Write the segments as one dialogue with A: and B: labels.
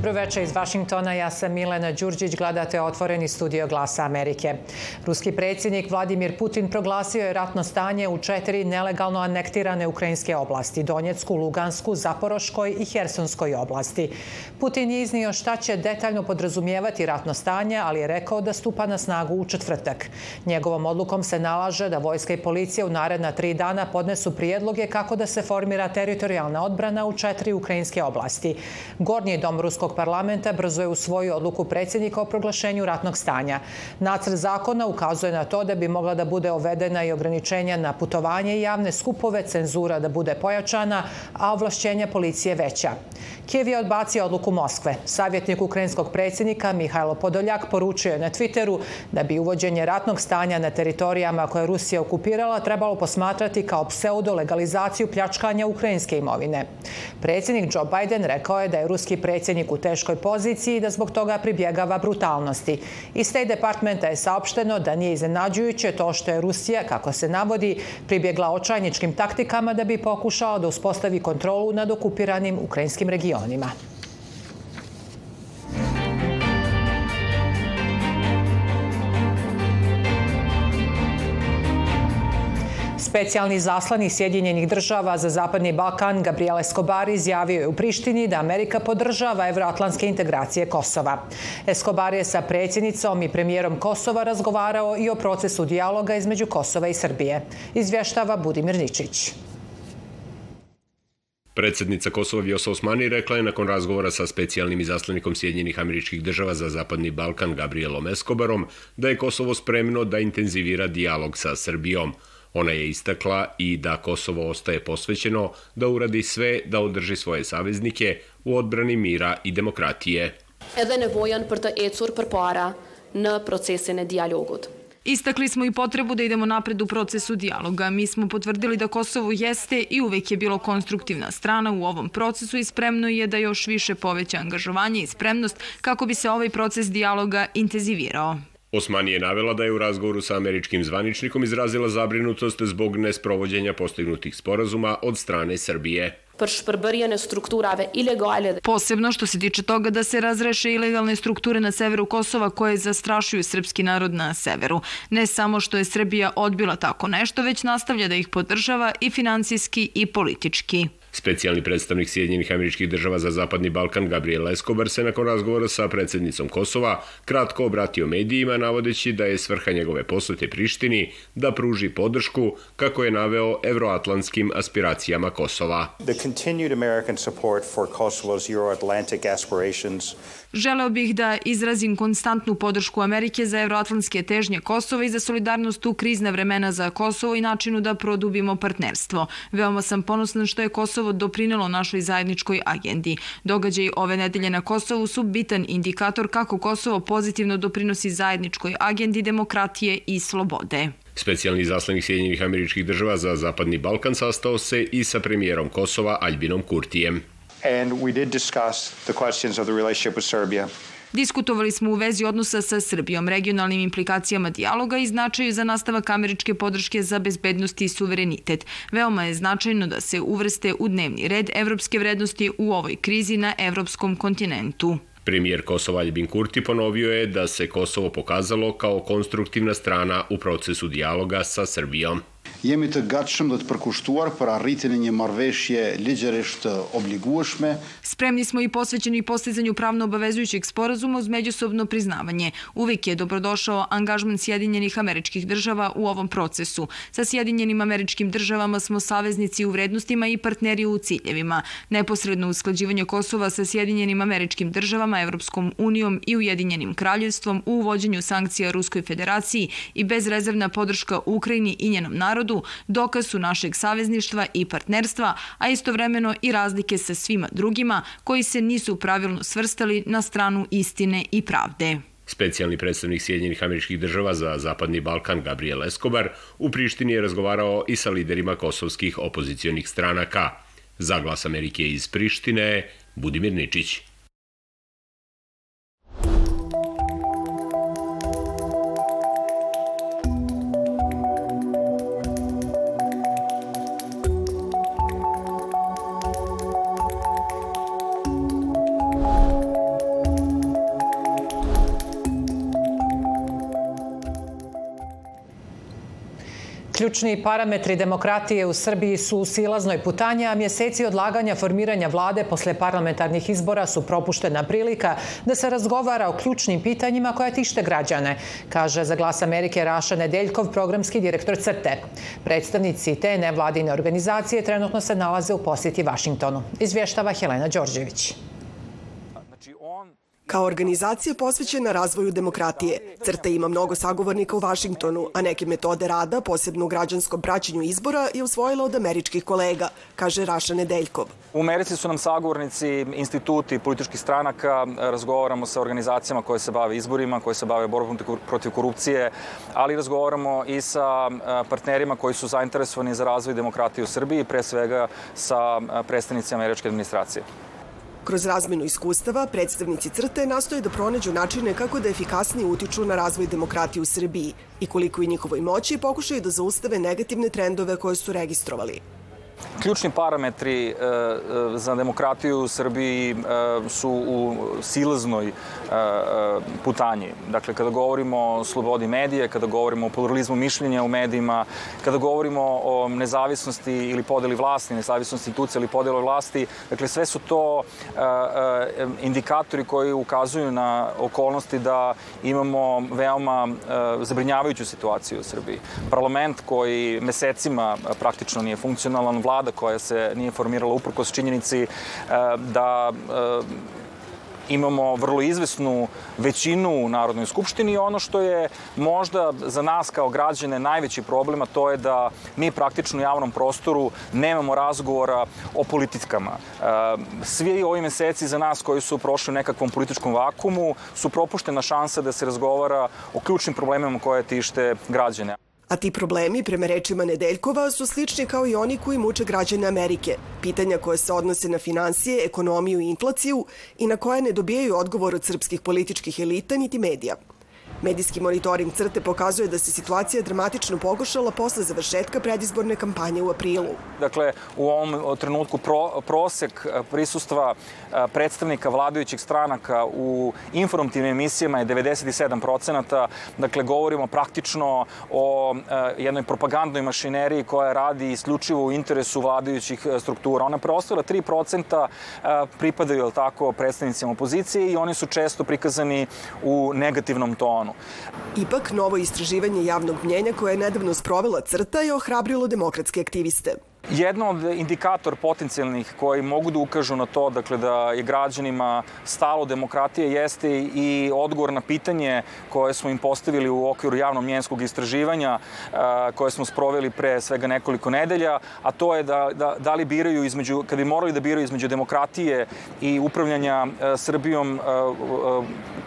A: Dobroveče iz Vašingtona, ja sam Milena Đurđić, gledate Otvoreni studio Glasa Amerike. Ruski predsjednik Vladimir Putin proglasio je ratno stanje u četiri nelegalno anektirane ukrajinske oblasti, Donjecku, Lugansku, Zaporoškoj i Hersonskoj oblasti. Putin je iznio šta će detaljno podrazumijevati ratno stanje, ali je rekao da stupa na snagu u četvrtak. Njegovom odlukom se nalaže da vojska i policija u naredna tri dana podnesu prijedloge kako da se formira teritorijalna odbrana u četiri ukrajinske oblasti. Gornji dom Ruskog Ruskog parlamenta brzo je usvojio odluku predsjednika o proglašenju ratnog stanja. Nacrt zakona ukazuje na to da bi mogla da bude uvedena i ograničenja na putovanje i javne skupove, cenzura da bude pojačana, a ovlašćenja policije veća. Kijev je odbacio odluku Moskve. Savjetnik ukrajinskog predsjednika Mihajlo Podoljak poručio je na Twitteru da bi uvođenje ratnog stanja na teritorijama koje je Rusija okupirala trebalo posmatrati kao pseudo-legalizaciju pljačkanja ukrajinske imovine. Predsjednik Joe Biden rekao je da je ruski predsjednik u teškoj poziciji i da zbog toga pribjegava brutalnosti. Iz State Departmenta je saopšteno da nije iznenađujuće to što je Rusija, kako se navodi, pribjegla očajničkim taktikama da bi pokušao da uspostavi kontrolu nad okupiranim ukrajinskim regionima. Specijalni zaslani Sjedinjenih država za Zapadni Balkan Gabriel Escobar izjavio je u Prištini da Amerika podržava evroatlantske integracije Kosova. Escobar je sa predsjednicom i premijerom Kosova razgovarao i o procesu dijaloga između Kosova i Srbije. Izvještava Budimir Ničić.
B: Predsednica Kosova Vjosa Osmani rekla je nakon razgovora sa specijalnim izaslanikom Sjedinjenih američkih država za Zapadni Balkan Gabrielom Escobarom da je Kosovo spremno da intenzivira dijalog sa Srbijom – Ona je istakla i da Kosovo ostaje posvećeno da uradi sve da održi svoje saveznike u odbrani mira i demokratije.
C: Edhe nevojan për të ecur përpara në procesin e dialogut.
D: Istakli smo i potrebu da idemo napred u procesu dijaloga. Mi smo potvrdili da Kosovo jeste i uvek je bilo konstruktivna strana u ovom procesu i spremno je da još više poveća angažovanje i spremnost kako bi se ovaj proces dijaloga intenzivirao.
B: Osmani je navela da je u razgovoru sa američkim zvaničnikom izrazila zabrinutost zbog nesprovođenja postignutih sporazuma od strane Srbije.
D: Posebno što se tiče toga da se razreše ilegalne strukture na severu Kosova koje zastrašuju srpski narod na severu. Ne samo što je Srbija odbila tako nešto, već nastavlja da ih podržava i finansijski i politički.
B: Specijalni predstavnik Sjedinjenih američkih država za Zapadni Balkan Gabriel Escobar se nakon razgovora sa predsednicom Kosova kratko obratio medijima navodeći da je svrha njegove posete Prištini da pruži podršku kako je naveo evroatlantskim aspiracijama Kosova.
E: The continued American support for Kosovo's aspirations
D: Želeo bih da izrazim konstantnu podršku Amerike za evroatlantske težnje Kosova i za solidarnost u krizne vremena za Kosovo i načinu da produbimo partnerstvo. Veoma sam ponosna što je Kosovo doprinelo našoj zajedničkoj agendi. Događaj ove nedelje na Kosovu su bitan indikator kako Kosovo pozitivno doprinosi zajedničkoj agendi demokratije i slobode.
B: Specijalni zaslanik Sjedinjenih američkih država za Zapadni Balkan sastao se i sa premijerom Kosova Albinom Kurtijem
E: and we did discuss the questions of the relationship with Serbia.
D: Diskutovali smo u vezi odnosa sa Srbijom, regionalnim implikacijama dijaloga i značaju za nastavak američke podrške za bezbednost i suverenitet. Veoma je značajno da se uvrste u dnevni red evropske vrednosti u ovoj krizi na evropskom kontinentu.
B: Premijer Kosova Albin Kurti ponovio je da se Kosovo pokazalo kao konstruktivna strana u procesu dijaloga sa Srbijom.
F: Jemi të gatshëm dhe të përkushtuar për arritjen e një marrëveshje ligjërisht obligueshme.
D: Spremni smo i posvećeni postizanju pravno obavezujućeg sporazuma uz međusobno priznavanje. Uvek je dobrodošao angažman Sjedinjenih američkih država u ovom procesu. Sa Sjedinjenim američkim državama smo saveznici u vrednostima i partneri u ciljevima. Neposredno usklađivanje Kosova sa Sjedinjenim američkim državama, Evropskom unijom i Ujedinjenim kraljevstvom u uvođenju sankcija Ruskoj federaciji i bezrezervna podrška Ukrajini i njenom narodu dokaz su našeg savezništva i partnerstva, a istovremeno i razlike sa svima drugima koji se nisu pravilno svrstali na stranu istine i pravde.
B: Specijalni predstavnik Sjedinjenih američkih država za Zapadni Balkan Gabriel Escobar u Prištini je razgovarao i sa liderima kosovskih opozicionih stranaka. Za glas Amerike iz Prištine, Budimir Ničić.
A: Ključni parametri demokratije u Srbiji su u silaznoj putanji, a mjeseci odlaganja formiranja vlade posle parlamentarnih izbora su propuštena prilika da se razgovara o ključnim pitanjima koja tište građane, kaže za glas Amerike Raša Nedeljkov, programski direktor CRTE. Predstavnici te nevladine organizacije trenutno se nalaze u posjeti Vašingtonu. Izvještava Helena Đorđević.
G: Kao organizacija posvećena razvoju demokratije, CRTA ima mnogo sagovornika u Vašingtonu, a neke metode rada, posebno u građanskom praćenju izbora, je usvojila od američkih kolega, kaže Raša Nedeljkov.
H: U Americi su nam sagovornici instituti političkih stranaka, razgovaramo sa organizacijama koje se bave izborima, koje se bave borbom protiv korupcije, ali razgovaramo i sa partnerima koji su zainteresovani za razvoj demokratije u Srbiji, pre svega sa predstavnicima američke administracije.
G: Kroz razmenu iskustava, predstavnici crte nastoje da pronađu načine kako da efikasnije utiču na razvoj demokratije u Srbiji i koliko i njihovoj moći pokušaju da zaustave negativne trendove koje su registrovali.
H: Ključni parametri e, e, za demokratiju u Srbiji e, su u silaznoj putanji. Dakle, kada govorimo o slobodi medije, kada govorimo o pluralizmu mišljenja u medijima, kada govorimo o nezavisnosti ili podeli vlasti, nezavisnosti institucija ili podeli vlasti, dakle, sve su to indikatori koji ukazuju na okolnosti da imamo veoma zabrinjavajuću situaciju u Srbiji. Parlament koji mesecima praktično nije funkcionalan, vlada koja se nije formirala uprkos činjenici e, da e, imamo vrlo izvesnu većinu u Narodnoj skupštini i ono što je možda za nas kao građane najveći problem, to je da mi praktično u javnom prostoru nemamo razgovora o politikama. E, svi ovi meseci za nas koji su prošli u nekakvom političkom vakumu su propuštena šansa da se razgovara o ključnim problemima koje tište građane.
G: A ti problemi, prema rečima Nedeljkova, su slični kao i oni koji muče građane Amerike. Pitanja koje se odnose na financije, ekonomiju i inflaciju i na koje ne dobijaju odgovor od srpskih političkih elita niti medija. Medijski monitoring crte pokazuje da se situacija dramatično pogošala posle završetka predizborne kampanje u aprilu.
H: Dakle, u ovom trenutku pro, prosek e, prisustva e, predstavnika vladajućih stranaka u informativnim emisijama je 97%. Dakle, govorimo praktično o e, jednoj propagandnoj mašineriji koja radi isključivo u interesu vladajućih struktura. Ona preostala 3% pripadaju, tako, predstavnicima opozicije i oni su često prikazani u negativnom tonu stranu.
G: Ipak, novo istraživanje javnog mnjenja koje je nedavno sprovela crta je ohrabrilo demokratske aktiviste.
H: Jedno od indikator potencijalnih koji mogu da ukažu na to dakle, da je građanima stalo demokratije jeste i odgovor na pitanje koje smo im postavili u okviru javno-mjenskog istraživanja koje smo sproveli pre svega nekoliko nedelja, a to je da, da, da li biraju između, kad bi morali da biraju između demokratije i upravljanja Srbijom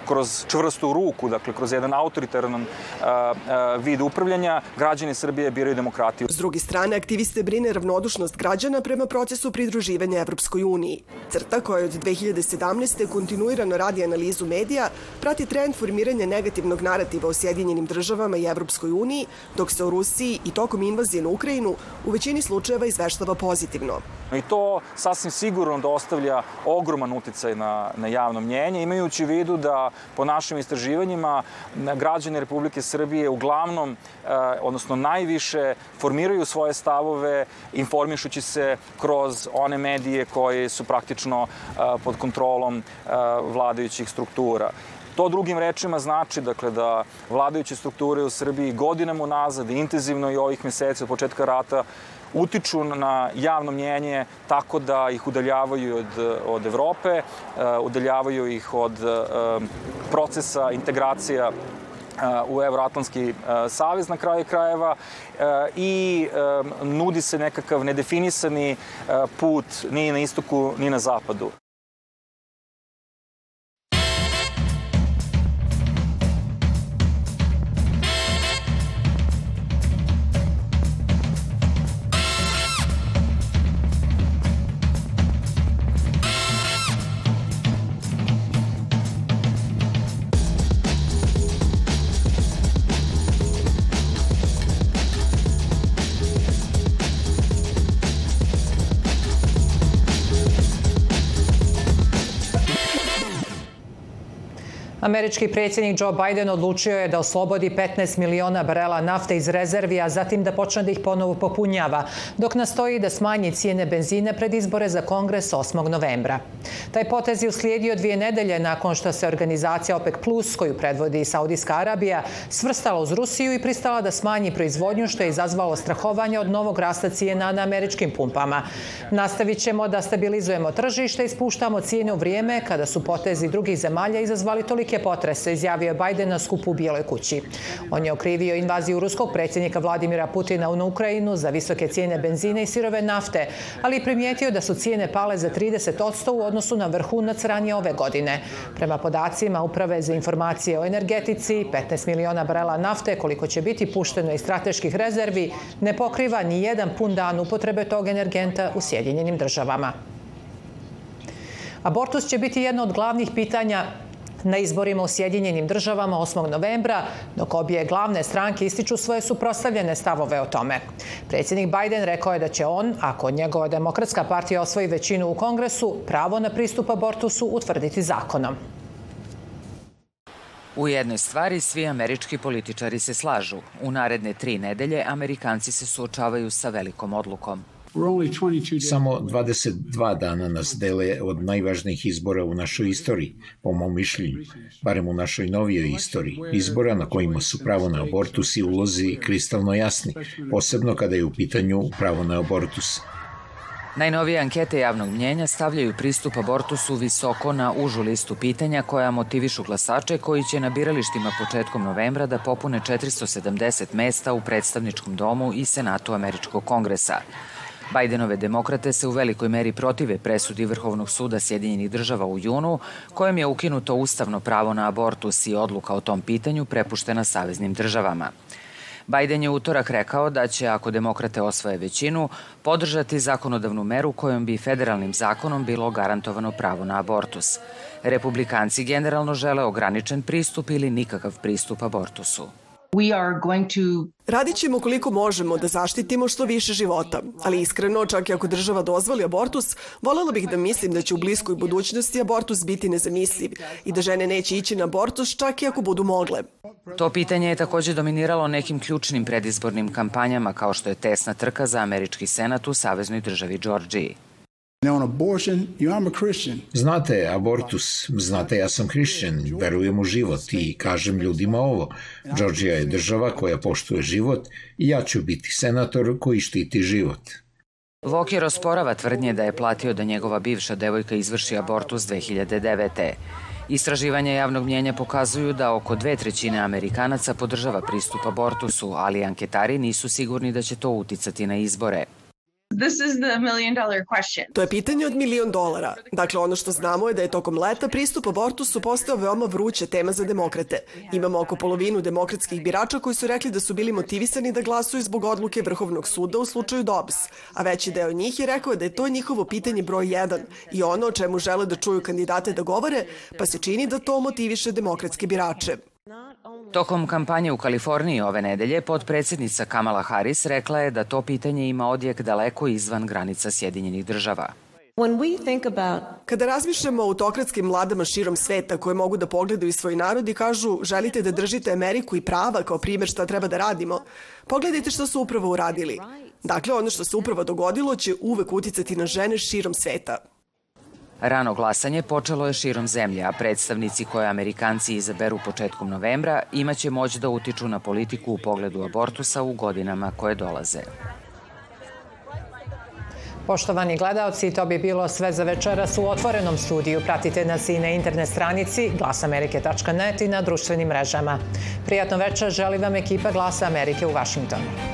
H: kroz čvrstu ruku, dakle kroz jedan autoritaran vid upravljanja, građani Srbije biraju demokratiju.
G: S druge strane, aktiviste brine ravnodušnost građana prema procesu pridruživanja Evropskoj uniji. Crta koja od 2017. kontinuirano radi analizu medija, prati trend formiranja negativnog narativa o Sjedinjenim državama i Evropskoj uniji, dok se o Rusiji i tokom invazije na Ukrajinu u većini slučajeva izveštava pozitivno.
H: I to sasvim sigurno da ostavlja ogroman uticaj na, na javno mnjenje, imajući u vidu da po našim istraživanjima građani Republike Srbije uglavnom, eh, odnosno najviše, formiraju svoje stavove informišući se kroz one medije koje su praktično uh, pod kontrolom uh, vladajućih struktura. To drugim rečima znači dakle, da vladajuće strukture u Srbiji godinama unazad, intenzivno i ovih meseci od početka rata, utiču na javno mnjenje tako da ih udaljavaju od, od Evrope, uh, udaljavaju ih od procesa integracija u Euroatlantski savez na kraju krajeva i nudi se nekakav nedefinisani put ni na istoku ni na zapadu.
A: Američki predsjednik Joe Biden odlučio je da oslobodi 15 miliona barela nafte iz rezervi, a zatim da počne da ih ponovo popunjava, dok nastoji da smanji cijene benzina pred izbore za kongres 8. novembra. Taj potez je uslijedio dvije nedelje nakon što se organizacija OPEC Plus, koju predvodi Saudijska Arabija, svrstala uz Rusiju i pristala da smanji proizvodnju, što je izazvalo strahovanje od novog rasta cijena na američkim pumpama. Nastavit ćemo da stabilizujemo tržište i spuštamo cijene u vrijeme kada su potezi drugih zemalja izazvali tolike potrese, izjavio Biden na skupu u Bijeloj kući. On je okrivio invaziju ruskog predsjednika Vladimira Putina na Ukrajinu za visoke cijene benzina i sirove nafte, ali primijetio da su cijene pale za 30% u odnosu na vrhunac ranije ove godine. Prema podacima Uprave za informacije o energetici, 15 miliona barela nafte, koliko će biti pušteno iz strateških rezervi, ne pokriva ni jedan pun dan upotrebe tog energenta u Sjedinjenim državama. Abortus će biti jedno od glavnih pitanja na izborima u Sjedinjenim državama 8. novembra, dok obje glavne stranke ističu svoje suprostavljene stavove o tome. Predsjednik Biden rekao je da će on, ako njegova demokratska partija osvoji većinu u kongresu, pravo na pristup abortusu utvrditi zakonom.
I: U jednoj stvari svi američki političari se slažu. U naredne tri nedelje Amerikanci se suočavaju sa velikom odlukom.
J: Samo 22 dana nas dele od najvažnijih izbora u našoj istoriji, po mom mišljenju, barem u našoj novijoj istoriji. Izbora na kojima su pravo na abortus i ulozi kristalno jasni, posebno kada je u pitanju pravo na abortus.
I: Najnovije ankete javnog mnjenja stavljaju pristup abortusu visoko na užu listu pitanja koja motivišu glasače koji će na biralištima početkom novembra da popune 470 mesta u predstavničkom domu i senatu Američkog kongresa. Bajdenove demokrate se u velikoj meri protive presudi Vrhovnog suda Sjedinjenih država u junu, kojem je ukinuto ustavno pravo na abortus i odluka o tom pitanju prepuštena saveznim državama. Biden je utorak rekao da će, ako demokrate osvoje većinu, podržati zakonodavnu meru kojom bi federalnim zakonom bilo garantovano pravo na abortus. Republikanci generalno žele ograničen pristup ili nikakav pristup abortusu.
G: Radit ćemo koliko možemo da zaštitimo što više života, ali iskreno, čak i ako država dozvoli abortus, volela bih da mislim da će u bliskoj budućnosti abortus biti nezamisliv i da žene neće ići na abortus čak i ako budu mogle.
I: To pitanje je takođe dominiralo nekim ključnim predizbornim kampanjama kao što je tesna trka za američki senat u saveznoj državi Đorđiji.
J: Znate, abortus, znate, ja sam hrišćan, verujem u život i kažem ljudima ovo. Georgija je država koja poštuje život i ja ću biti senator koji štiti život.
I: Voker osporava tvrdnje da je platio da njegova bivša devojka izvrši abortus 2009. Istraživanja javnog mnjenja pokazuju da oko dve trećine Amerikanaca podržava pristup abortusu, ali anketari nisu sigurni da će to uticati na izbore.
G: This is the million dollar question. To je pitanje od milion dolara. Dakle, ono što znamo je da je tokom leta pristup abortusu postao veoma vruća tema za demokrate. Imamo oko polovinu demokratskih birača koji su rekli da su bili motivisani da glasuju zbog odluke Vrhovnog suda u slučaju Dobbs, a veći deo njih je rekao da je to njihovo pitanje broj 1 i ono o čemu žele da čuju kandidate da govore, pa se čini da to motiviše demokratske birače.
I: Tokom kampanje u Kaliforniji ove nedelje, podpredsednica Kamala Harris rekla je da to pitanje ima odjek daleko izvan granica Sjedinjenih država.
G: Kada razmišljamo o autokratskim vladama širom sveta koje mogu da pogledaju svoj narod i kažu želite da držite Ameriku i prava kao primjer šta treba da radimo, pogledajte što su upravo uradili. Dakle, ono što se upravo dogodilo će uvek uticati na žene širom sveta.
I: Rano glasanje počelo je širom zemlje, a predstavnici koje Amerikanci izaberu početkom novembra imaće moć da utiču na politiku u pogledu abortusa u godinama koje dolaze.
A: Poštovani gledalci, to bi bilo sve za večeras u otvorenom studiju. Pratite nas i na internet stranici glasamerike.net i na društvenim mrežama. Prijatno večer želi vam ekipa Glasa Amerike u Vašingtonu.